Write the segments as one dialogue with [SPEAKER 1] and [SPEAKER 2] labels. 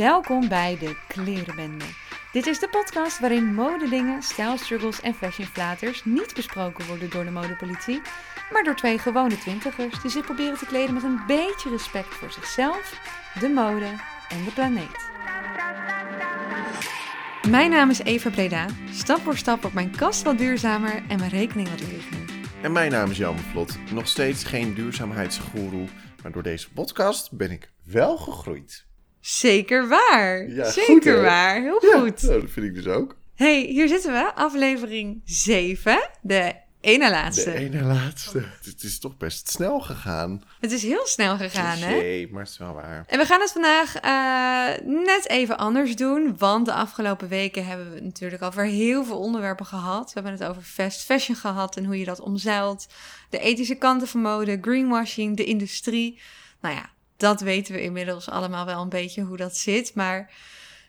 [SPEAKER 1] Welkom bij de Klerenbende. Dit is de podcast waarin modedingen, stijlstruggles en fashionflaters niet besproken worden door de modepolitie, maar door twee gewone twintigers die zich proberen te kleden met een beetje respect voor zichzelf, de mode en de planeet. Mijn naam is Eva Breda. Stap voor stap wordt mijn kast wat duurzamer en mijn rekening wat ligger.
[SPEAKER 2] En mijn naam is Jan Vlot. Nog steeds geen duurzaamheidsgoeroe, maar door deze podcast ben ik wel gegroeid.
[SPEAKER 1] Zeker waar.
[SPEAKER 2] Ja, goed,
[SPEAKER 1] Zeker
[SPEAKER 2] hè?
[SPEAKER 1] waar. Heel
[SPEAKER 2] Ja,
[SPEAKER 1] goed.
[SPEAKER 2] nou, dat vind ik dus ook.
[SPEAKER 1] Hey, hier zitten we. Aflevering 7. De ene laatste.
[SPEAKER 2] De ene laatste. Het is toch best snel gegaan.
[SPEAKER 1] Het is heel snel gegaan, hè?
[SPEAKER 2] Nee, maar het is wel waar.
[SPEAKER 1] En we gaan het vandaag eh, net even anders doen. Want de afgelopen weken hebben we natuurlijk over heel veel onderwerpen gehad. We hebben het over fast fashion gehad en hoe je dat omzeilt. De ethische kanten van mode, greenwashing, de industrie. Nou ja, dat weten we inmiddels allemaal wel een beetje hoe dat zit. Maar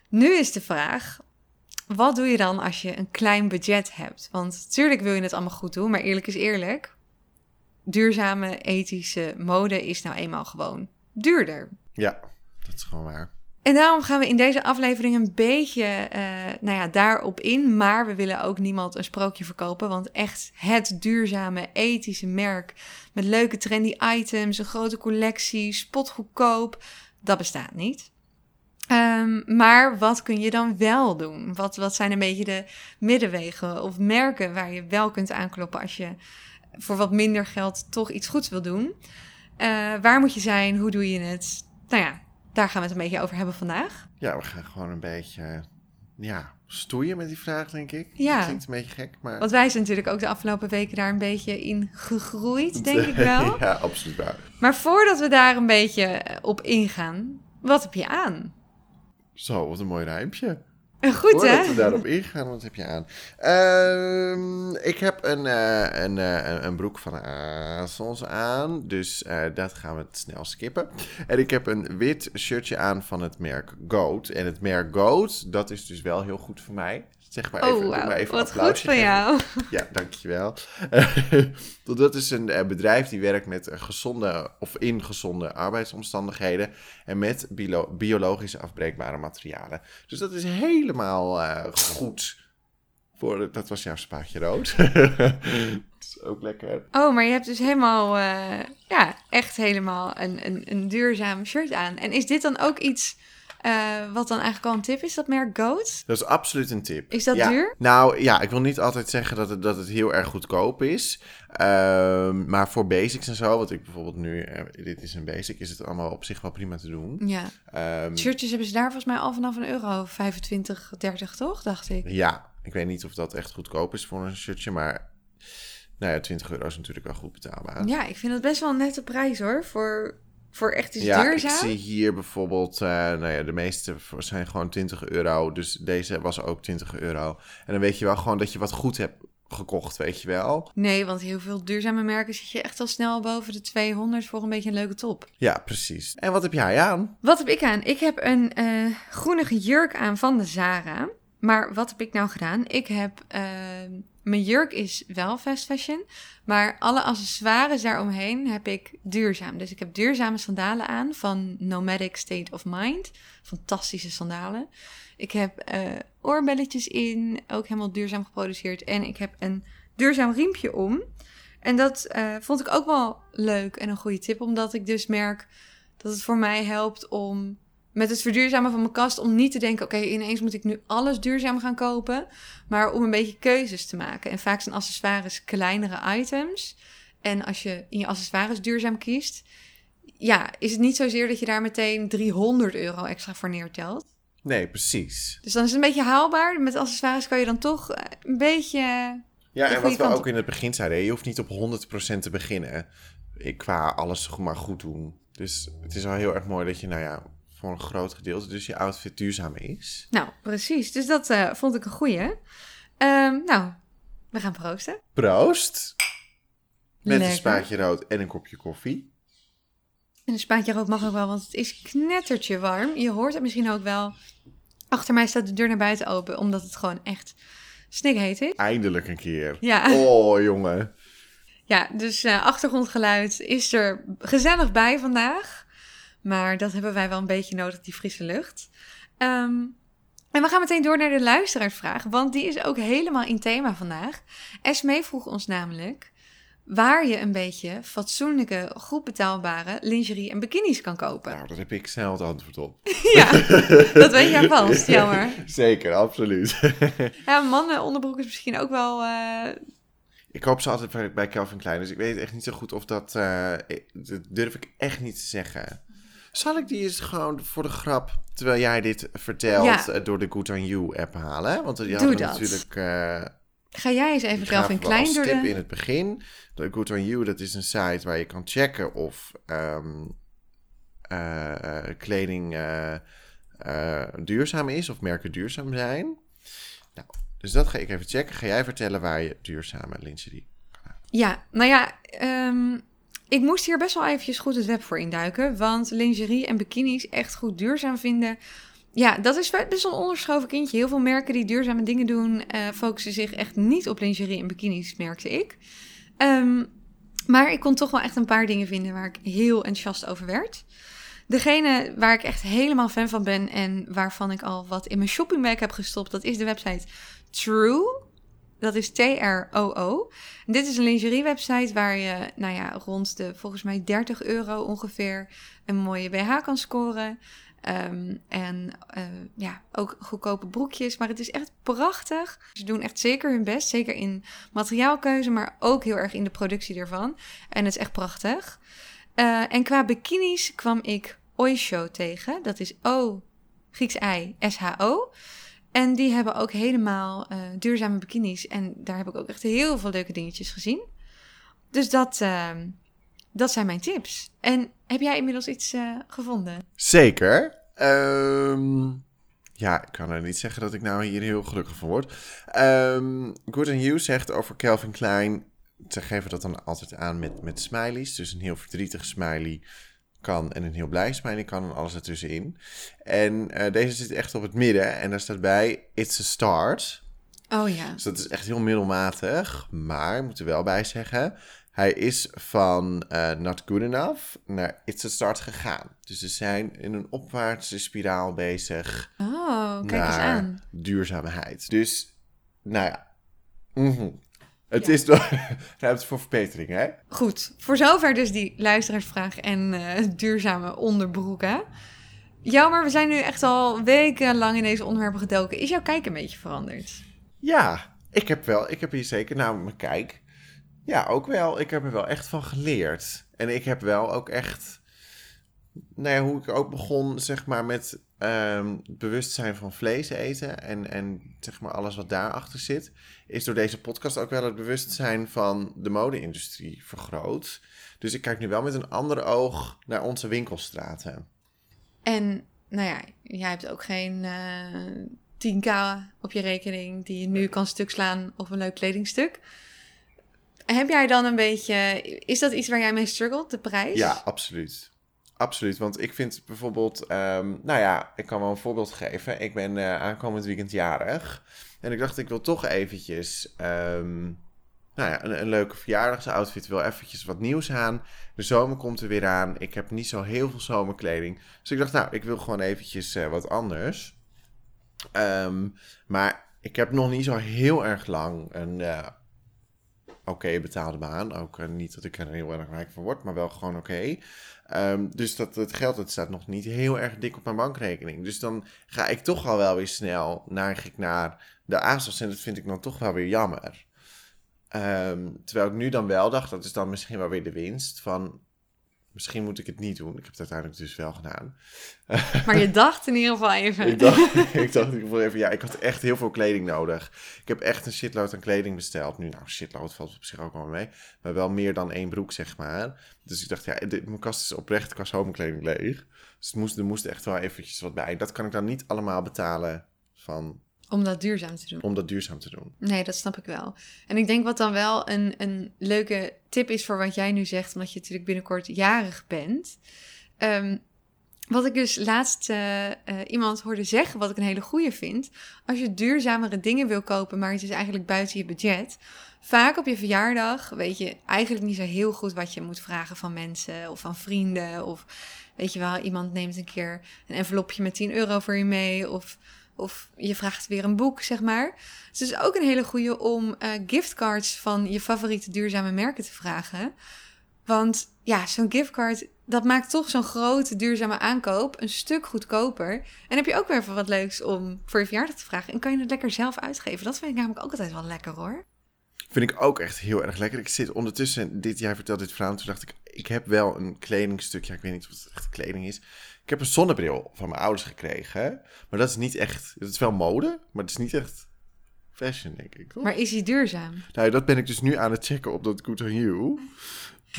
[SPEAKER 1] nu is de vraag: wat doe je dan als je een klein budget hebt? Want natuurlijk wil je het allemaal goed doen, maar eerlijk is eerlijk. Duurzame, ethische mode is nou eenmaal gewoon duurder.
[SPEAKER 2] Ja, dat is gewoon waar.
[SPEAKER 1] En daarom gaan we in deze aflevering een beetje eh, nou ja, daarop in. Maar we willen ook niemand een sprookje verkopen. Want echt het duurzame, ethische merk met leuke trendy items, een grote collectie, spotgoedkoop, dat bestaat niet. Ehm, maar wat kun je dan wel doen? Wat, wat zijn een beetje de middenwegen of merken waar je wel kunt aankloppen als je voor wat minder geld toch iets goeds wil doen? Eh, waar moet je zijn? Hoe doe je het? Nou ja, daar gaan we het een beetje over hebben vandaag.
[SPEAKER 2] Ja, we gaan gewoon een beetje, ja, stoeien met die vraag, denk ik.
[SPEAKER 1] Ja.
[SPEAKER 2] Dat klinkt een beetje gek, maar...
[SPEAKER 1] Want wij zijn natuurlijk ook de afgelopen weken daar een beetje in gegroeid, denk ik wel.
[SPEAKER 2] ja, absoluut waar.
[SPEAKER 1] Maar voordat we daar een beetje op ingaan, wat heb je aan?
[SPEAKER 2] Zo, wat een mooi rijmpje.
[SPEAKER 1] Goed, hè?
[SPEAKER 2] we daarop ingaan, wat heb je aan? Ehm, ik heb een, eh, een, eh, een, een broek van ASOS aan, dus eh, dat gaan we snel skippen. En ik heb een wit shirtje aan van het merk Goat. En het merk Goat, dat is dus wel heel goed voor mij. Zeg maar even,
[SPEAKER 1] Oh,
[SPEAKER 2] doe
[SPEAKER 1] wauw.
[SPEAKER 2] maar even
[SPEAKER 1] Wat goed
[SPEAKER 2] applausje
[SPEAKER 1] van
[SPEAKER 2] geven.
[SPEAKER 1] jou.
[SPEAKER 2] Ja, dankjewel. Dat is een eh, bedrijf die werkt met eh, gezonde of in gezonde arbeidsomstandigheden en met bio- biologisch afbreekbare materialen. Dus dat is helemaal eh, goed. Voor, de- dat was jouw spaatje rood. dat is ook lekker.
[SPEAKER 1] Oh, maar je hebt dus helemaal, ja, echt helemaal een, een, een duurzaam shirt aan. En is dit dan ook iets eh, wat dan eigenlijk al een tip is, dat merk Goat?
[SPEAKER 2] Dat is absoluut een tip.
[SPEAKER 1] Is dat
[SPEAKER 2] Ja.
[SPEAKER 1] duur?
[SPEAKER 2] Nou ja, ik wil niet altijd zeggen dat het, dat het heel erg goedkoop is. Ehm, maar voor basics en zo, wat ik bijvoorbeeld nu, eh, dit is een basic, is het allemaal op zich wel prima te doen.
[SPEAKER 1] Ja.
[SPEAKER 2] Ehm,
[SPEAKER 1] Shirtjes hebben ze daar volgens mij al vanaf een euro 25, 30, toch? Dacht ik.
[SPEAKER 2] Ja, ik weet niet of dat echt goedkoop is voor een shirtje, maar nou ja, 20 euro is natuurlijk wel goed betaalbaar.
[SPEAKER 1] Ja, ik vind het best wel een nette prijs hoor. Voor, voor echt iets
[SPEAKER 2] Ja,
[SPEAKER 1] duurzaam.
[SPEAKER 2] ik zie hier bijvoorbeeld, eh, nou ja, de meeste zijn gewoon 20 euro, dus deze was ook 20 euro. En dan weet je wel gewoon dat je wat goed hebt gekocht, weet je wel.
[SPEAKER 1] Nee, want heel veel duurzame merken zit je echt al snel boven de 200 voor een beetje een leuke top.
[SPEAKER 2] Ja, precies. En wat heb jij aan?
[SPEAKER 1] Wat heb ik aan? Ik heb een eh groenige jurk aan van de Zara. Maar wat heb ik nou gedaan? Ik heb... eh, mijn jurk is wel fast fashion. Maar alle accessoires daaromheen heb ik duurzaam. Dus ik heb duurzame sandalen aan van Nomadic State of Mind. Fantastische sandalen. Ik heb eh, oorbelletjes in, ook helemaal duurzaam geproduceerd. En ik heb een duurzaam riempje om. En dat eh, vond ik ook wel leuk en een goede tip, omdat ik dus merk dat het voor mij helpt om met het verduurzamen van mijn kast, om niet te denken, oké, ineens moet ik nu alles duurzaam gaan kopen, maar om een beetje keuzes te maken. En vaak zijn accessoires kleinere items. En als je in je accessoires duurzaam kiest, ja, is het niet zozeer dat je daar meteen 300 euro extra voor neertelt.
[SPEAKER 2] Nee, precies.
[SPEAKER 1] Dus dan is het een beetje haalbaar. Met accessoires kan je dan toch een beetje
[SPEAKER 2] Ja, en wat we ook
[SPEAKER 1] op.
[SPEAKER 2] in het begin zeiden, je hoeft niet op 100% te beginnen. Ik qua alles maar goed doen. Dus het is wel heel erg mooi dat je, nou ja, voor een groot gedeelte dus je outfit duurzaam is.
[SPEAKER 1] Nou, precies. Dus dat eh, vond ik een goeie. Ehm, nou, we gaan proosten.
[SPEAKER 2] Proost! Met
[SPEAKER 1] Lekker.
[SPEAKER 2] een spaatje rood en een kopje koffie.
[SPEAKER 1] En een spaatje rood mag ook wel, want het is knettertje warm. Je hoort het misschien ook wel. Achter mij staat de deur naar buiten open, omdat het gewoon echt snikheet is.
[SPEAKER 2] Eindelijk een keer.
[SPEAKER 1] Ja,
[SPEAKER 2] Oh, jongen.
[SPEAKER 1] ja dus eh, achtergrondgeluid is er gezellig bij vandaag. Maar dat hebben wij wel een beetje nodig, die frisse lucht. Ehm, en we gaan meteen door naar de luisteraarsvraag, want die is ook helemaal in thema vandaag. Esmee vroeg ons namelijk waar je een beetje fatsoenlijke, goed betaalbare lingerie en bikinis kan kopen.
[SPEAKER 2] Nou, daar heb ik snel het antwoord op.
[SPEAKER 1] Ja, dat weet jij vast, jammer.
[SPEAKER 2] Zeker, absoluut.
[SPEAKER 1] Ja, mannenonderbroek is misschien ook wel... eh,
[SPEAKER 2] Ik koop ze altijd bij- Calvin Klein, dus ik weet echt niet zo goed of dat... eh, dat durf ik echt niet te zeggen. Zal ik die eens gewoon voor de grap, terwijl jij dit vertelt,
[SPEAKER 1] Ja.
[SPEAKER 2] eh, door de Good On You app halen? Want die hadden
[SPEAKER 1] dat.
[SPEAKER 2] natuurlijk... eh,
[SPEAKER 1] Ga jij eens even
[SPEAKER 2] we
[SPEAKER 1] Klein door
[SPEAKER 2] tip
[SPEAKER 1] de...
[SPEAKER 2] in het begin. De Good On You, dat is een site waar je kan checken of ehm, eh, eh, kleding eh, eh, duurzaam is of merken duurzaam zijn. Nou, dus dat ga ik even checken. Ga jij vertellen waar je duurzame lingerie...
[SPEAKER 1] Ja, nou ja, ehm, ik moest hier best wel eventjes goed het web voor induiken. Want lingerie en bikinis echt goed duurzaam vinden... Ja, dat is best wel een onderschoven kindje. Heel veel merken die duurzame dingen doen... eh, focussen zich echt niet op lingerie en bikinis, merkte ik. Ehm, maar ik kon toch wel echt een paar dingen vinden waar ik heel enthousiast over werd. Degene waar ik echt helemaal fan van ben en waarvan ik al wat in mijn shoppingbag heb gestopt, dat is de website True. Dat is T-R-O-O. En Dit is een lingerie-website waar je, nou ja, rond de volgens mij 30 euro ongeveer een mooie BH kan scoren. Ehm, en eh, ja, ook goedkope broekjes. Maar het is echt prachtig. Ze doen echt zeker hun best. Zeker in materiaalkeuze, maar ook heel erg in de productie ervan. En het is echt prachtig. Eh, en qua bikinis kwam ik Oysho tegen. Dat is O, Grieks I, S-H-O. En die hebben ook helemaal eh, duurzame bikinis. En daar heb ik ook echt heel veel leuke dingetjes gezien. Dus dat, ehm, dat zijn mijn tips. En heb jij inmiddels iets eh, gevonden?
[SPEAKER 2] Zeker. Ehm, ja, ik kan er niet zeggen dat ik nou hier heel gelukkig van word. Ehm Good You zegt over Calvin Klein... Ze geven dat dan altijd aan met, met smileys. Dus een heel verdrietig smiley kan en een heel blij smiley kan en alles ertussenin. En eh, deze zit echt op het midden en daar staat bij... It's a start.
[SPEAKER 1] Oh ja.
[SPEAKER 2] Dus dat is echt heel middelmatig. Maar, ik moet er wel bij zeggen... Hij is van eh, Not Good Enough naar It's a Start gegaan. Dus ze zijn in een opwaartse spiraal bezig
[SPEAKER 1] Oh, kijk
[SPEAKER 2] naar
[SPEAKER 1] eens aan.
[SPEAKER 2] duurzaamheid. Dus, nou ja. Mhm. Het
[SPEAKER 1] Ja.
[SPEAKER 2] is ruimte voor verbetering, hè?
[SPEAKER 1] Goed, voor zover dus die luisteraarsvraag en eh, duurzame onderbroeken. Jammer, we zijn nu echt al wekenlang in deze onderwerpen gedoken. Is jouw kijk een beetje veranderd?
[SPEAKER 2] Ja, ik heb wel, ik heb hier zeker, nou, mijn kijk. Ja, ook wel. Ik heb er wel echt van geleerd. En ik heb wel ook echt, nou ja, hoe ik ook begon, zeg maar, met het bewustzijn van vlees eten en, en zeg maar alles wat daarachter zit, is door deze podcast ook wel het bewustzijn van de mode-industrie vergroot. Dus ik kijk nu wel met een ander oog naar onze winkelstraten.
[SPEAKER 1] En nou ja, jij hebt ook geen eh 10k op je rekening die je nu kan stuk slaan op een leuk kledingstuk. Heb jij dan een beetje, is dat iets waar jij mee struggelt, de prijs?
[SPEAKER 2] Ja, absoluut. Absoluut, want ik vind bijvoorbeeld, ehm, nou ja, ik kan wel een voorbeeld geven. Ik ben eh, aankomend weekend jarig. En ik dacht, ik wil toch eventjes, ehm, nou ja, een, een leuke verjaardagsoutfit. wil eventjes wat nieuws aan. De zomer komt er weer aan. Ik heb niet zo heel veel zomerkleding. Dus ik dacht, nou, ik wil gewoon eventjes eh, wat anders. Ehm, maar ik heb nog niet zo heel erg lang een eh, oké betaalde baan. Ook eh, niet dat ik er heel erg rijk van word, maar wel gewoon oké. Ehm, dus dat het geld dat staat nog niet heel erg dik op mijn bankrekening. Dus dan ga ik toch al wel weer snel neig ik naar de ASOS. En dat vind ik dan toch wel weer jammer. Ehm, terwijl ik nu dan wel dacht, dat is dan misschien wel weer de winst van... Misschien moet ik het niet doen. Ik heb het uiteindelijk dus wel gedaan.
[SPEAKER 1] Maar je dacht in ieder geval even.
[SPEAKER 2] Ik dacht, ik dacht ik even, ja, ik had echt heel veel kleding nodig. Ik heb echt een shitload aan kleding besteld. Nu, nou, shitload valt op zich ook wel mee. Maar wel meer dan één broek, zeg maar. Dus ik dacht, ja, dit, mijn kast is oprecht qua zomerkleding leeg. Dus het moest, er moest echt wel eventjes wat bij. Dat kan ik dan niet allemaal betalen van,
[SPEAKER 1] Om dat duurzaam te doen.
[SPEAKER 2] om dat duurzaam te doen.
[SPEAKER 1] Nee, dat snap ik wel. En ik denk wat dan wel een, een leuke tip is voor wat jij nu zegt, omdat je natuurlijk binnenkort jarig bent. Ehm, Wat ik dus laatst eh, eh, iemand hoorde zeggen, wat ik een hele goeie vind. Als je duurzamere dingen wil kopen, maar het is eigenlijk buiten je budget. Vaak op je verjaardag weet je eigenlijk niet zo heel goed wat je moet vragen van mensen of van vrienden. Of weet je wel, iemand neemt een keer een envelopje met 10 euro voor je mee. Of, of je vraagt weer een boek, zeg maar. Dus het is ook een hele goeie om uh, giftcards van je favoriete duurzame merken te vragen. Want ja, zo'n giftcard, dat maakt toch zo'n grote duurzame aankoop een stuk goedkoper. En heb je ook weer wat leuks om voor je verjaardag te vragen. En kan je het lekker zelf uitgeven. Dat vind ik namelijk ook altijd wel lekker hoor.
[SPEAKER 2] Vind ik ook echt heel erg lekker. Ik zit ondertussen, dit jaar vertelde dit verhaal. Toen dacht ik, ik heb wel een kledingstukje. ik weet niet of het echt kleding is. Ik heb een zonnebril van mijn ouders gekregen. Maar dat is niet echt, het is wel mode. Maar het is niet echt fashion, denk ik.
[SPEAKER 1] Maar is hij duurzaam?
[SPEAKER 2] Nou, dat ben ik dus nu aan het checken op dat Good on You.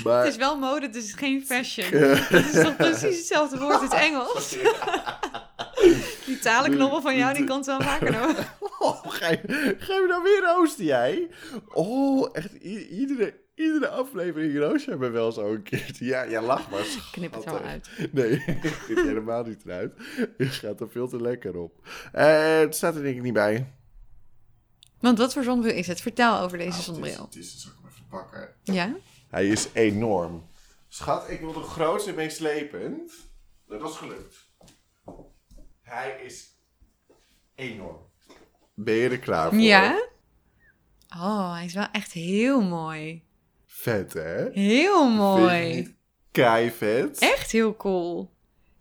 [SPEAKER 2] Maar...
[SPEAKER 1] Het is wel mode, dus geen fashion. dat is toch precies hetzelfde woord in het Engels? die talenknobbel van jou, die komt wel vaker nog.
[SPEAKER 2] Oh, ga, je, ga je nou weer roosten, jij? Oh, echt iedere, iedere aflevering roos me wel zo een keertje. Ja, ja, lach maar.
[SPEAKER 1] Knip het wel uit.
[SPEAKER 2] Nee, ik knip helemaal niet eruit. Je gaat er veel te lekker op. Uh, het staat er denk ik niet bij.
[SPEAKER 1] Want wat voor zonnebril is het? Vertel over deze nou, zonnebril.
[SPEAKER 2] Het is, het is, zal ik hem even pakken.
[SPEAKER 1] Ja?
[SPEAKER 2] Hij is enorm. Schat, ik wil de grootste en meeslepend. Dat was gelukt. Hij is enorm. Ben je er klaar voor?
[SPEAKER 1] Ja. Oh, hij is wel echt heel mooi.
[SPEAKER 2] Vet, hè?
[SPEAKER 1] Heel mooi.
[SPEAKER 2] Kei vet.
[SPEAKER 1] Echt heel cool.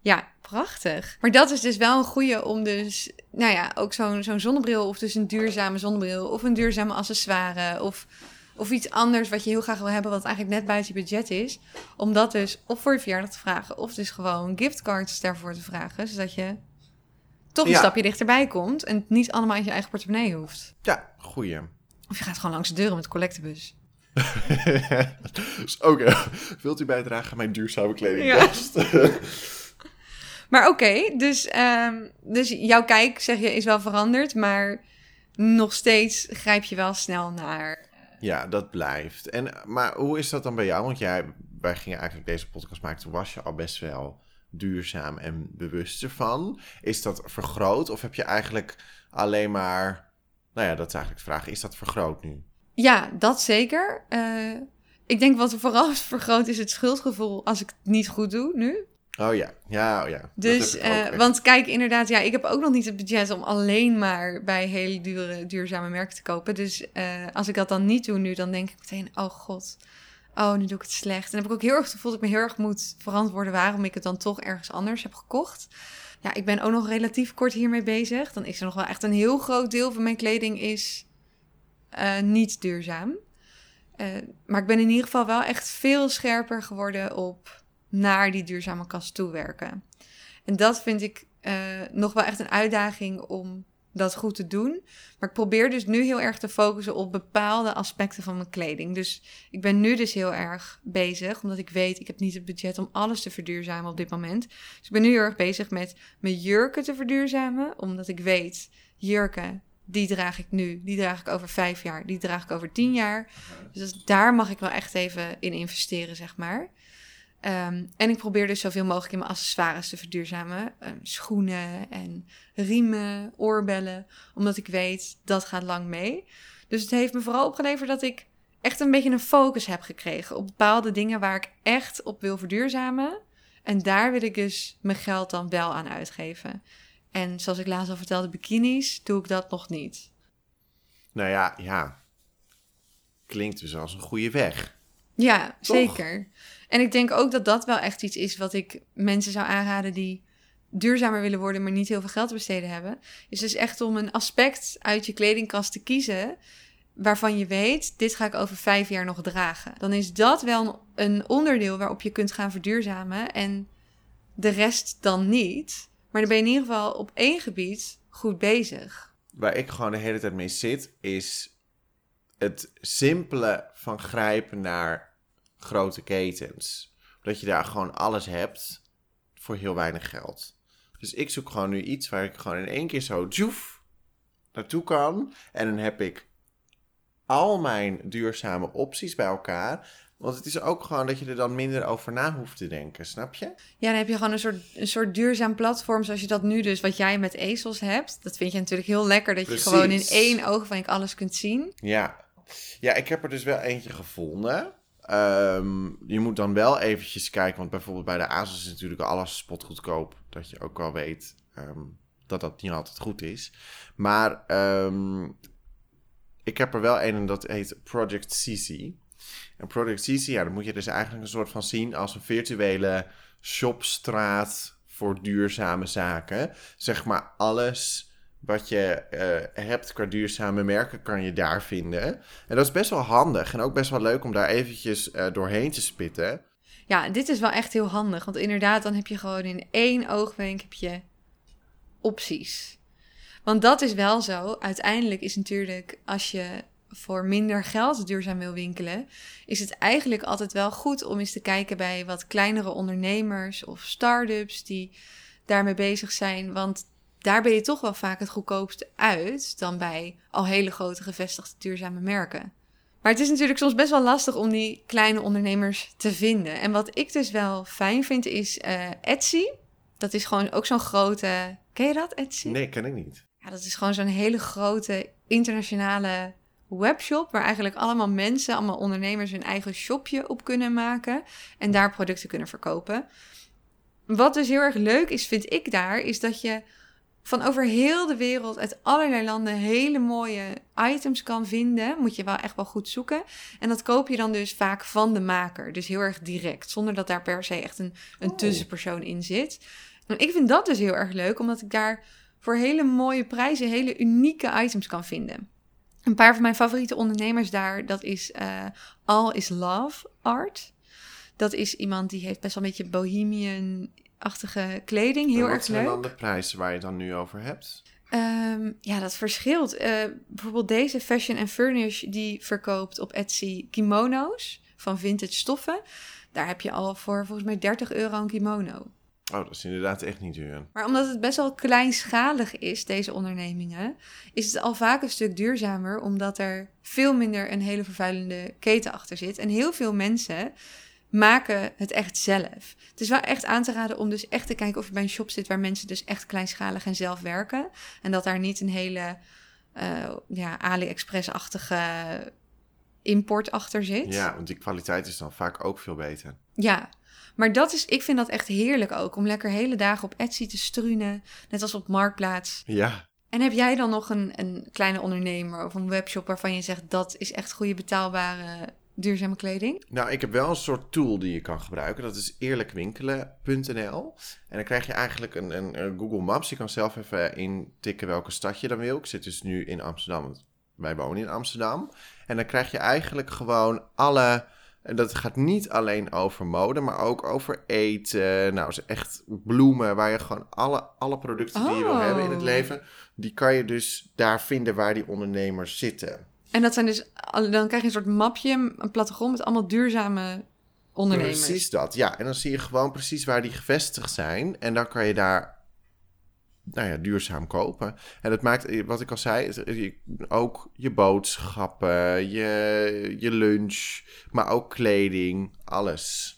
[SPEAKER 1] Ja, prachtig. Maar dat is dus wel een goede om dus, nou ja, ook zo'n zo'n zonnebril of dus een duurzame zonnebril of een duurzame accessoire of of iets anders wat je heel graag wil hebben, wat eigenlijk net buiten je budget is. Om dat dus of voor je verjaardag te vragen, of dus gewoon giftcards daarvoor te vragen. Zodat je toch een stapje dichterbij komt en het niet allemaal in je eigen portemonnee hoeft.
[SPEAKER 2] Ja, goeie.
[SPEAKER 1] Of je gaat gewoon langs de deuren met de collectebus.
[SPEAKER 2] dus oké, wilt u bijdragen aan mijn duurzame kledingkast? Ja.
[SPEAKER 1] maar oké, dus, um, dus jouw kijk, zeg je, is wel veranderd, maar nog steeds grijp je wel snel naar
[SPEAKER 2] ja, dat blijft. En, maar hoe is dat dan bij jou? Want jij, wij gingen eigenlijk deze podcast maken, toen was je al best wel duurzaam en bewust ervan. Is dat vergroot of heb je eigenlijk alleen maar... Nou ja, dat is eigenlijk de vraag. Is dat vergroot nu?
[SPEAKER 1] Ja, dat zeker. Uh, ik denk wat er vooral vergroot is het schuldgevoel als ik het niet goed doe nu.
[SPEAKER 2] Oh ja, ja, oh ja.
[SPEAKER 1] Dus, uh, want kijk, inderdaad, ja, ik heb ook nog niet het budget om alleen maar bij hele dure, duurzame merken te kopen. Dus uh, als ik dat dan niet doe nu, dan denk ik meteen, oh god, oh, nu doe ik het slecht. En dan heb ik ook heel erg het gevoel dat ik me heel erg moet verantwoorden waarom ik het dan toch ergens anders heb gekocht. Ja, ik ben ook nog relatief kort hiermee bezig. Dan is er nog wel echt een heel groot deel van mijn kleding is uh, niet duurzaam. maar ik ben in ieder geval wel echt veel scherper geworden op naar die duurzame kast toe werken. En dat vind ik uh, nog wel echt een uitdaging om dat goed te doen. Maar ik probeer dus nu heel erg te focussen op bepaalde aspecten van mijn kleding. Dus ik ben nu dus heel erg bezig, omdat ik weet, ik heb niet het budget om alles te verduurzamen op dit moment. Dus ik ben nu heel erg bezig met mijn jurken te verduurzamen, omdat ik weet, jurken, die draag ik nu, die draag ik over vijf jaar, die draag ik over tien jaar. Dus daar mag ik wel echt even in investeren, zeg maar. Um, en ik probeer dus zoveel mogelijk in mijn accessoires te verduurzamen. Um, schoenen en riemen, oorbellen. Omdat ik weet, dat gaat lang mee. Dus het heeft me vooral opgeleverd dat ik echt een beetje een focus heb gekregen op bepaalde dingen waar ik echt op wil verduurzamen. En daar wil ik dus mijn geld dan wel aan uitgeven. En zoals ik laatst al vertelde, bikinis, doe ik dat nog niet.
[SPEAKER 2] Nou ja, ja. Klinkt dus als een goede weg.
[SPEAKER 1] Ja, zeker. En ik denk ook dat dat wel echt iets is wat ik mensen zou aanraden die duurzamer willen worden, maar niet heel veel geld te besteden hebben. Is dus echt om een aspect uit je kledingkast te kiezen waarvan je weet, dit ga ik over vijf jaar nog dragen. Dan is dat wel een onderdeel waarop je kunt gaan verduurzamen en de rest dan niet. Maar dan ben je in ieder geval op één gebied goed bezig.
[SPEAKER 2] Waar ik gewoon de hele tijd mee zit, is het simpele van grijpen naar grote ketens. Dat je daar gewoon alles hebt voor heel weinig geld. Dus ik zoek gewoon nu iets waar ik gewoon in één keer zo joef naartoe kan. En dan heb ik al mijn duurzame opties bij elkaar. Want het is ook gewoon dat je er dan minder over na hoeft te denken, snap je?
[SPEAKER 1] Ja, dan heb je gewoon een soort, een soort duurzaam platform zoals je dat nu dus, wat jij met ezels hebt. Dat vind je natuurlijk heel lekker, dat
[SPEAKER 2] Precies.
[SPEAKER 1] je gewoon in één oogwenk alles kunt zien.
[SPEAKER 2] Ja. Ja, ik heb er dus wel eentje gevonden. Ehm, je moet dan wel eventjes kijken, want bijvoorbeeld bij de ASUS is natuurlijk alles spotgoedkoop. Dat je ook wel weet ehm, dat dat niet altijd goed is. Maar ehm, ik heb er wel een en dat heet Project CC. En Project CC, ja, dan moet je dus eigenlijk een soort van zien als een virtuele shopstraat voor duurzame zaken. Zeg maar alles wat je eh, hebt qua duurzame merken kan je daar vinden. En dat is best wel handig en ook best wel leuk om daar eventjes eh, doorheen te spitten.
[SPEAKER 1] Ja, dit is wel echt heel handig. Want inderdaad, dan heb je gewoon in één oogwenk heb je opties. Want dat is wel zo. Uiteindelijk is natuurlijk, als je voor minder geld duurzaam wil winkelen, is het eigenlijk altijd wel goed om eens te kijken bij wat kleinere ondernemers of start-ups die daarmee bezig zijn. Want daar ben je toch wel vaak het goedkoopste uit dan bij al hele grote gevestigde duurzame merken. Maar het is natuurlijk soms best wel lastig om die kleine ondernemers te vinden. En wat ik dus wel fijn vind is eh, Etsy. Dat is gewoon ook zo'n grote. Ken je dat, Etsy?
[SPEAKER 2] Nee, ken ik niet.
[SPEAKER 1] Ja, dat is gewoon zo'n hele grote internationale webshop. Waar eigenlijk allemaal mensen, allemaal ondernemers hun eigen shopje op kunnen maken. En daar producten kunnen verkopen. Wat dus heel erg leuk is, vind ik daar, is dat je van over heel de wereld, uit allerlei landen, hele mooie items kan vinden. Moet je wel echt wel goed zoeken. En dat koop je dan dus vaak van de maker. Dus heel erg direct, zonder dat daar per se echt een, een
[SPEAKER 2] Oh.
[SPEAKER 1] tussenpersoon in zit. En ik vind dat dus heel erg leuk, omdat ik daar voor hele mooie prijzen hele unieke items kan vinden. Een paar van mijn favoriete ondernemers daar, dat is eh, All is Love Art. Dat is iemand die heeft best wel een beetje bohemian-achtige kleding. Heel
[SPEAKER 2] En wat
[SPEAKER 1] erg
[SPEAKER 2] zijn
[SPEAKER 1] leuk.
[SPEAKER 2] dan de prijzen waar je het dan nu over hebt?
[SPEAKER 1] Ehm, ja, dat verschilt. Eh, bijvoorbeeld deze Fashion and Furnish, die verkoopt op Etsy kimono's van vintage stoffen. Daar heb je al voor volgens mij 30 euro een kimono.
[SPEAKER 2] Oh, dat is inderdaad echt niet duur.
[SPEAKER 1] Maar omdat het best wel kleinschalig is, deze ondernemingen, is het al vaak een stuk duurzamer, omdat er veel minder een hele vervuilende keten achter zit. En heel veel mensen maken het echt zelf. Het is wel echt aan te raden om dus echt te kijken of je bij een shop zit waar mensen dus echt kleinschalig en zelf werken. En dat daar niet een hele eh, ja, AliExpress-achtige import achter zit.
[SPEAKER 2] Ja, want die kwaliteit is dan vaak ook veel beter.
[SPEAKER 1] Ja, maar dat is, ik vind dat echt heerlijk ook. Om lekker hele dagen op Etsy te struinen. Net als op Marktplaats.
[SPEAKER 2] Ja,
[SPEAKER 1] En heb jij dan nog een, een kleine ondernemer of een webshop waarvan je zegt dat is echt goede betaalbare duurzame kleding?
[SPEAKER 2] Nou, ik heb wel een soort tool die je kan gebruiken. Dat is eerlijkwinkelen.nl. En dan krijg je eigenlijk een, een, een Google Maps. Je kan zelf even intikken welke stad je dan wil. Ik zit dus nu in Amsterdam, wij wonen in Amsterdam. En dan krijg je eigenlijk gewoon alle... En dat gaat niet alleen over mode, maar ook over eten. Nou, is echt bloemen, waar je gewoon alle, alle producten die je wil
[SPEAKER 1] Oh.
[SPEAKER 2] hebben in het leven... die kan je dus daar vinden waar die ondernemers zitten.
[SPEAKER 1] En dat zijn dus, dan krijg je een soort mapje, een plattegrond met allemaal duurzame ondernemers.
[SPEAKER 2] Precies dat, ja. En dan zie je gewoon precies waar die gevestigd zijn. En dan kan je daar, nou ja, duurzaam kopen. En dat maakt, wat ik al zei, eh, ook je boodschappen, je, je lunch, maar ook kleding, alles.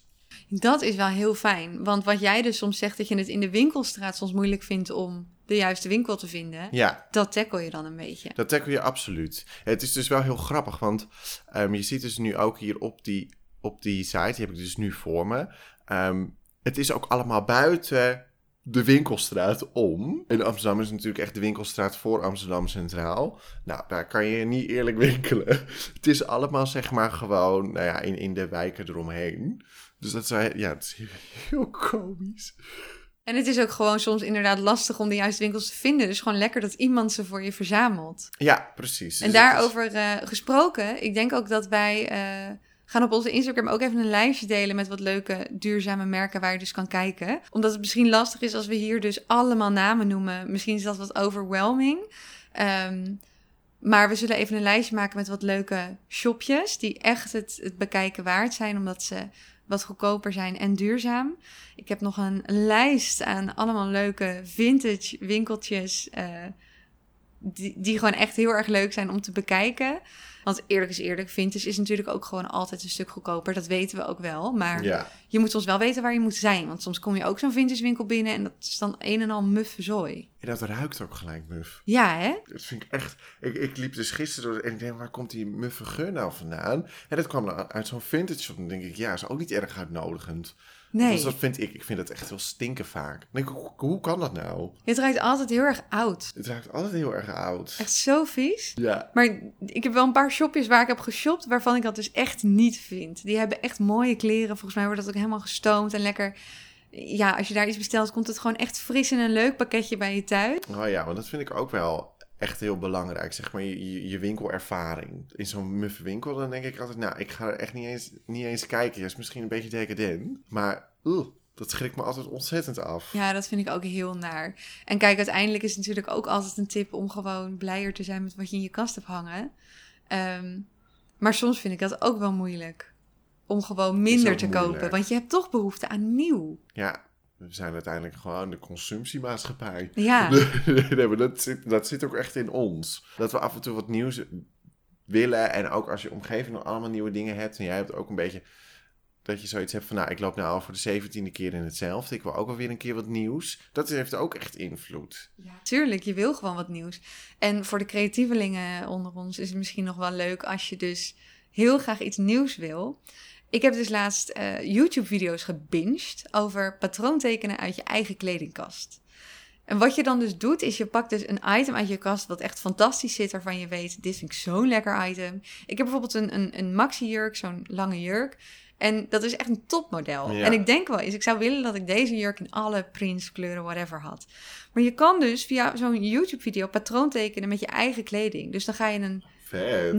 [SPEAKER 1] Dat is wel heel fijn. Want wat jij dus soms zegt dat je het in de winkelstraat soms moeilijk vindt om de juiste winkel te vinden,
[SPEAKER 2] Ja,
[SPEAKER 1] dat tackle je dan een beetje.
[SPEAKER 2] dat tackle je absoluut. Het is dus wel heel grappig, want ehm, je ziet dus nu ook hier op die, op die site, die heb ik dus nu voor me. Ehm, het is ook allemaal buiten de winkelstraat om. In Amsterdam is natuurlijk echt de winkelstraat voor Amsterdam Centraal. Nou, daar kan je niet eerlijk winkelen. Het is allemaal zeg maar gewoon nou ja, in, in de wijken eromheen. Dus dat is, ja, het is heel komisch.
[SPEAKER 1] En het is ook gewoon soms inderdaad lastig om de juiste winkels te vinden. Dus gewoon lekker dat iemand ze voor je verzamelt.
[SPEAKER 2] Ja, precies.
[SPEAKER 1] En
[SPEAKER 2] Dus is-
[SPEAKER 1] daarover eh, gesproken, ik denk ook dat wij eh, gaan op onze Instagram ook even een lijstje delen met wat leuke duurzame merken waar je dus kan kijken. Omdat het misschien lastig is als we hier dus allemaal namen noemen. Misschien is dat wat overwhelming. Ehm, maar we zullen even een lijstje maken met wat leuke shopjes die echt het, het bekijken waard zijn, omdat ze wat goedkoper zijn en duurzaam. Ik heb nog een lijst aan allemaal leuke vintage winkeltjes. eh, die, die gewoon echt heel erg leuk zijn om te bekijken. Want eerlijk is eerlijk, vintage is natuurlijk ook gewoon altijd een stuk goedkoper. Dat weten we ook wel. Maar
[SPEAKER 2] Ja,
[SPEAKER 1] je moet soms wel weten waar je moet zijn. Want soms kom je ook zo'n vintage winkel binnen en dat is dan een en al muffe zooi.
[SPEAKER 2] en dat ruikt ook gelijk muf.
[SPEAKER 1] Ja, hè?
[SPEAKER 2] Dat vind ik echt... Ik, ik liep dus gisteren door en ik denk, waar komt die muffe geur nou vandaan? En dat kwam uit zo'n vintage shop. Dan denk ik, ja, is ook niet erg uitnodigend.
[SPEAKER 1] Nee,
[SPEAKER 2] Dus dat vind ik. Ik vind het echt heel stinken vaak. Denk hoe kan dat nou?
[SPEAKER 1] het ruikt altijd heel erg oud.
[SPEAKER 2] Het ruikt altijd heel erg oud.
[SPEAKER 1] Echt zo vies.
[SPEAKER 2] Ja.
[SPEAKER 1] Maar ik heb wel een paar shopjes waar ik heb geshopt, waarvan ik dat dus echt niet vind. Die hebben echt mooie kleren. Volgens mij wordt dat ook helemaal gestoomd en lekker. Ja, als je daar iets bestelt, komt het gewoon echt fris in een leuk pakketje bij je thuis.
[SPEAKER 2] Oh ja, want dat vind ik ook wel echt heel belangrijk. Zeg maar je, je, je winkelervaring. In zo'n muffe winkel, dan denk ik altijd, nou, ik ga er echt niet eens, niet eens kijken. Is misschien een beetje decadent. Maar, oeh, dat schrikt me altijd ontzettend af.
[SPEAKER 1] Ja, dat vind ik ook heel naar. En kijk, uiteindelijk is het natuurlijk ook altijd een tip om gewoon blijer te zijn met wat je in je kast hebt hangen. Ehm, maar soms vind ik dat ook wel moeilijk. Om gewoon minder te
[SPEAKER 2] moeilijk.
[SPEAKER 1] kopen. Want je hebt toch behoefte aan nieuw.
[SPEAKER 2] Ja, we zijn uiteindelijk gewoon de consumptiemaatschappij.
[SPEAKER 1] Ja,
[SPEAKER 2] nee, maar dat zit, dat zit ook echt in ons. Dat we af en toe wat nieuws willen. En ook als je omgeving nog allemaal nieuwe dingen hebt. En jij hebt ook een beetje dat je zoiets hebt van... Nou, ik loop nou al voor de zeventiende keer in hetzelfde. Ik wil ook wel weer een keer wat nieuws. Dat heeft ook echt invloed.
[SPEAKER 1] tuurlijk. Je wil gewoon wat nieuws. En voor de creatievelingen onder ons is het misschien nog wel leuk als je dus heel graag iets nieuws wil. Ik heb dus laatst eh, YouTube-video's gebinged over patroontekenen uit je eigen kledingkast. En wat je dan dus doet, is je pakt dus een item uit je kast wat echt fantastisch zit, waarvan je weet, dit vind ik zo'n lekker item. Ik heb bijvoorbeeld een, een, een maxi-jurk, zo'n lange jurk. En dat is echt een topmodel.
[SPEAKER 2] Ja.
[SPEAKER 1] En ik denk wel eens, ik zou willen dat ik deze jurk in alle prints, kleuren, whatever had. Maar je kan dus via zo'n YouTube-video patroon tekenen met je eigen kleding. Dus dan ga je een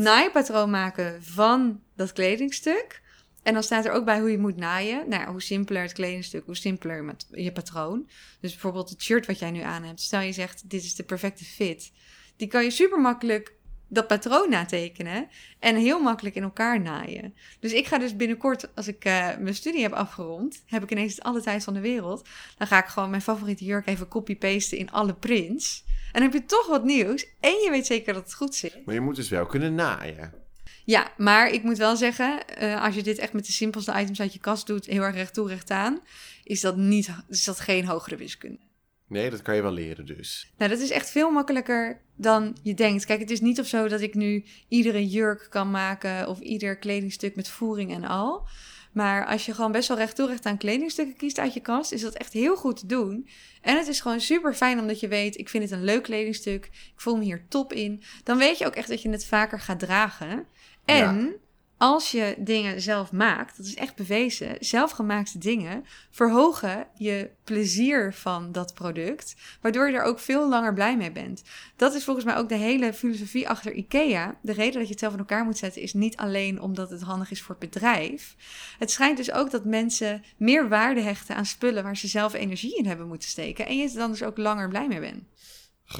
[SPEAKER 1] naaipatroon maken van dat kledingstuk. En dan staat er ook bij hoe je moet naaien. Nou hoe simpeler het kledingstuk, hoe simpeler met je patroon. Dus bijvoorbeeld het shirt wat jij nu aan hebt. Stel je zegt, dit is de perfecte fit. Die kan je super makkelijk dat patroon natekenen. En heel makkelijk in elkaar naaien. Dus ik ga dus binnenkort, als ik eh, mijn studie heb afgerond... heb ik ineens alle tijd van de wereld. Dan ga ik gewoon mijn favoriete jurk even copy-pasten in alle prints. En dan heb je toch wat nieuws. En je weet zeker dat het goed zit.
[SPEAKER 2] Maar je moet dus wel kunnen naaien.
[SPEAKER 1] Ja, maar ik moet wel zeggen, eh, als je dit echt met de simpelste items uit je kast doet, heel erg recht toe, recht aan, is dat, niet, is dat geen hogere wiskunde.
[SPEAKER 2] Nee, dat kan je wel leren dus.
[SPEAKER 1] Nou, dat is echt veel makkelijker dan je denkt. Kijk, het is niet of zo dat ik nu iedere jurk kan maken of ieder kledingstuk met voering en al. Maar als je gewoon best wel recht toe, recht aan kledingstukken kiest uit je kast, is dat echt heel goed te doen. En het is gewoon super fijn omdat je weet, ik vind het een leuk kledingstuk, ik voel me hier top in. Dan weet je ook echt dat je het vaker gaat dragen. En als je dingen zelf maakt, dat is echt bewezen, zelfgemaakte dingen verhogen je plezier van dat product, waardoor je er ook veel langer blij mee bent. Dat is volgens mij ook de hele filosofie achter IKEA. De reden dat je het zelf in elkaar moet zetten is niet alleen omdat het handig is voor het bedrijf. Het schijnt dus ook dat mensen meer waarde hechten aan spullen waar ze zelf energie in hebben moeten steken en je er dan dus ook langer blij mee bent.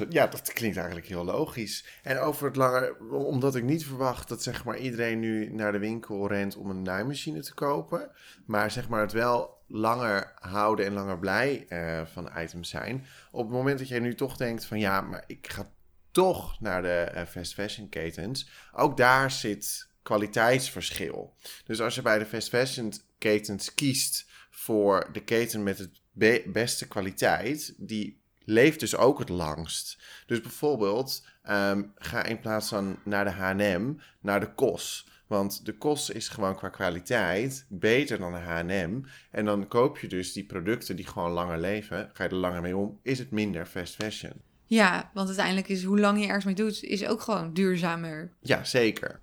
[SPEAKER 2] Ja, dat klinkt eigenlijk heel logisch. En over het langer, omdat ik niet verwacht dat zeg maar iedereen nu naar de winkel rent om een naaimachine te kopen, maar zeg maar het wel langer houden en langer blij eh, van items zijn. Op het moment dat jij nu toch denkt van ja, maar ik ga toch naar de eh, fast fashion ketens, ook daar zit kwaliteitsverschil. Dus als je bij de fast fashion ketens kiest voor de keten met het be- beste kwaliteit, die leeft dus ook het langst. Dus bijvoorbeeld, ehm, ga in plaats van naar de H&M, naar de KOS. Want de KOS is gewoon qua kwaliteit beter dan de H&M. En dan koop je dus die producten die gewoon langer leven. Ga je er langer mee om, is het minder fast fashion.
[SPEAKER 1] Ja, want uiteindelijk is hoe lang je ergens mee doet, is ook gewoon duurzamer.
[SPEAKER 2] Ja, zeker.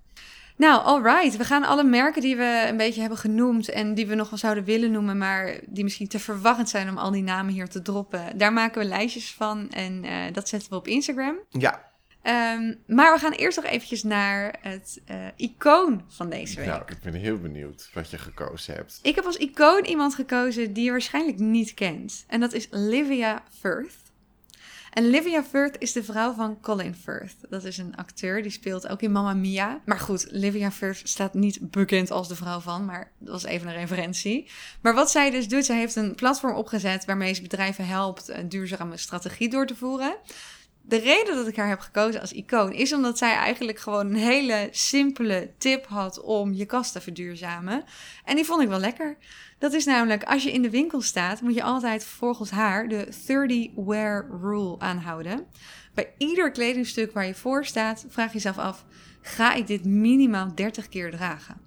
[SPEAKER 1] Nou, alright. We gaan alle merken die we een beetje hebben genoemd en die we nog wel zouden willen noemen, maar die misschien te verwarrend zijn om al die namen hier te droppen. Daar maken we lijstjes van en eh, dat zetten we op Instagram.
[SPEAKER 2] Ja,
[SPEAKER 1] Ehm, maar we gaan eerst nog eventjes naar het eh, icoon van deze week.
[SPEAKER 2] nou, ik ben heel benieuwd wat je gekozen hebt.
[SPEAKER 1] Ik heb als icoon iemand gekozen die je waarschijnlijk niet kent. En dat is Livia Firth. En Livia Firth is de vrouw van Colin Firth. Dat is een acteur, die speelt ook in Mamma Mia. Maar goed, Livia Firth staat niet bekend als de vrouw van, maar dat was even een referentie. Maar wat zij dus doet, zij heeft een platform opgezet waarmee ze bedrijven helpt een duurzame strategie door te voeren. De reden dat ik haar heb gekozen als icoon is omdat zij eigenlijk gewoon een hele simpele tip had om je kast te verduurzamen. En die vond ik wel lekker. Dat is namelijk, als je in de winkel staat, moet je altijd volgens haar de 30 wear rule aanhouden. Bij ieder kledingstuk waar je voor staat, vraag je jezelf af: ga ik dit minimaal 30 keer dragen?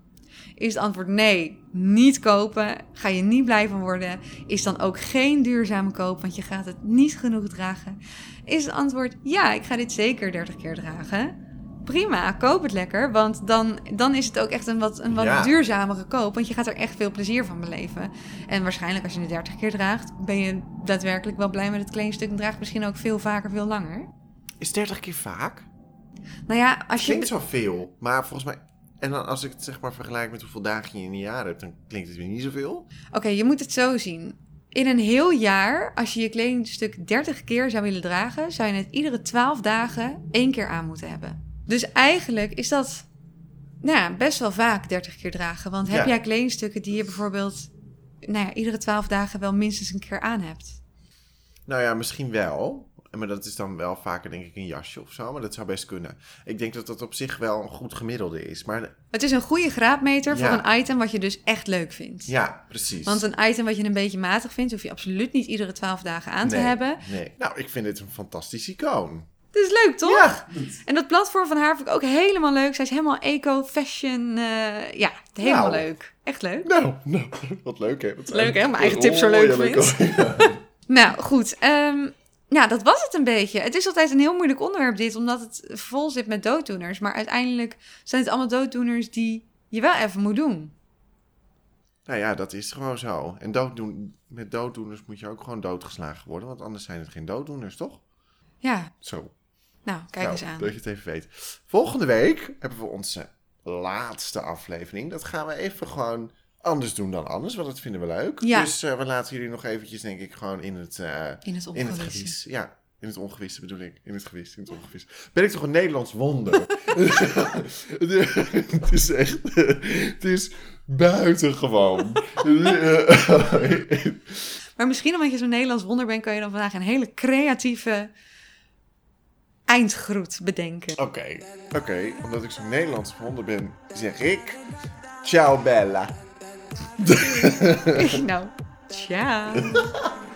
[SPEAKER 1] Is het antwoord nee, niet kopen, ga je niet blij van worden? Is dan ook geen duurzame koop, want je gaat het niet genoeg dragen? Is het antwoord ja, ik ga dit zeker 30 keer dragen? Prima, koop het lekker, want dan, dan is het ook echt een wat, een wat
[SPEAKER 2] Ja.
[SPEAKER 1] duurzamere koop, want je gaat er echt veel plezier van beleven. En waarschijnlijk als je het 30 keer draagt, ben je daadwerkelijk wel blij met het kledingstuk en draagt misschien ook veel vaker, veel langer.
[SPEAKER 2] Is 30 keer vaak?
[SPEAKER 1] Nou ja, als je...
[SPEAKER 2] Klinkt zo veel, maar volgens mij... En dan als ik het zeg maar vergelijk met hoeveel dagen je in een jaar hebt, dan klinkt het weer niet zoveel.
[SPEAKER 1] Oké, je moet het zo zien. In een heel jaar, als je je kledingstuk 30 keer zou willen dragen, zou je het iedere 12 dagen één keer aan moeten hebben. Dus eigenlijk is dat nou ja, best wel vaak 30 keer dragen. Want heb
[SPEAKER 2] Ja.
[SPEAKER 1] jij kledingstukken die je bijvoorbeeld nou ja, iedere 12 dagen wel minstens een keer aan hebt?
[SPEAKER 2] Nou ja, misschien wel. Maar dat is dan wel vaker denk ik een jasje of zo. Maar dat zou best kunnen. Ik denk dat dat op zich wel een goed gemiddelde is. Maar
[SPEAKER 1] Het is een goede graadmeter voor een item wat je dus echt leuk vindt.
[SPEAKER 2] ja, precies.
[SPEAKER 1] Want een item wat je een beetje matig vindt, hoef je absoluut niet iedere 12 dagen aan te hebben.
[SPEAKER 2] Nee. Nou, ik vind dit een fantastisch icoon.
[SPEAKER 1] Het is leuk, toch?
[SPEAKER 2] Ja.
[SPEAKER 1] En dat platform van haar vind ik ook helemaal leuk. Zij is helemaal eco, fashion. eh, ja, helemaal
[SPEAKER 2] Nou.
[SPEAKER 1] leuk. Echt leuk.
[SPEAKER 2] Nou, nou, wat leuk hè. Wat
[SPEAKER 1] Leuk, hè? Mijn eigen tips zo leuk
[SPEAKER 2] heerlijk,
[SPEAKER 1] vindt.
[SPEAKER 2] hoor.
[SPEAKER 1] Nou, goed. ehm, ja, dat was het een beetje. Het is altijd een heel moeilijk onderwerp dit, omdat het vol zit met dooddoeners. Maar uiteindelijk zijn het allemaal dooddoeners die je wel even moet doen.
[SPEAKER 2] Nou ja, dat is gewoon zo. En dooddoen, met dooddoeners moet je ook gewoon doodgeslagen worden. Want anders zijn het geen dooddoeners, toch?
[SPEAKER 1] Ja,
[SPEAKER 2] Zo.
[SPEAKER 1] nou, kijk
[SPEAKER 2] Nou,
[SPEAKER 1] eens aan.
[SPEAKER 2] Dat je het even weet. Volgende week hebben we onze laatste aflevering. Dat gaan we even gewoon anders doen dan anders, want dat vinden we leuk.
[SPEAKER 1] Ja.
[SPEAKER 2] Dus eh, we laten jullie nog eventjes, denk ik, gewoon in het, eh,
[SPEAKER 1] In het
[SPEAKER 2] in het
[SPEAKER 1] ongewisse.
[SPEAKER 2] gewis. Ja, in het ongewisse bedoel ik. In het gewis, in het ongewis. Ben ik toch een Nederlands wonder? het is echt... Het is buitengewoon.
[SPEAKER 1] Maar misschien omdat je zo'n Nederlands wonder bent, kan je dan vandaag een hele creatieve eindgroet bedenken.
[SPEAKER 2] Oké, oké. Omdat ik zo'n Nederlands wonder ben, zeg ik... Ciao Bella.
[SPEAKER 1] nou, ciao.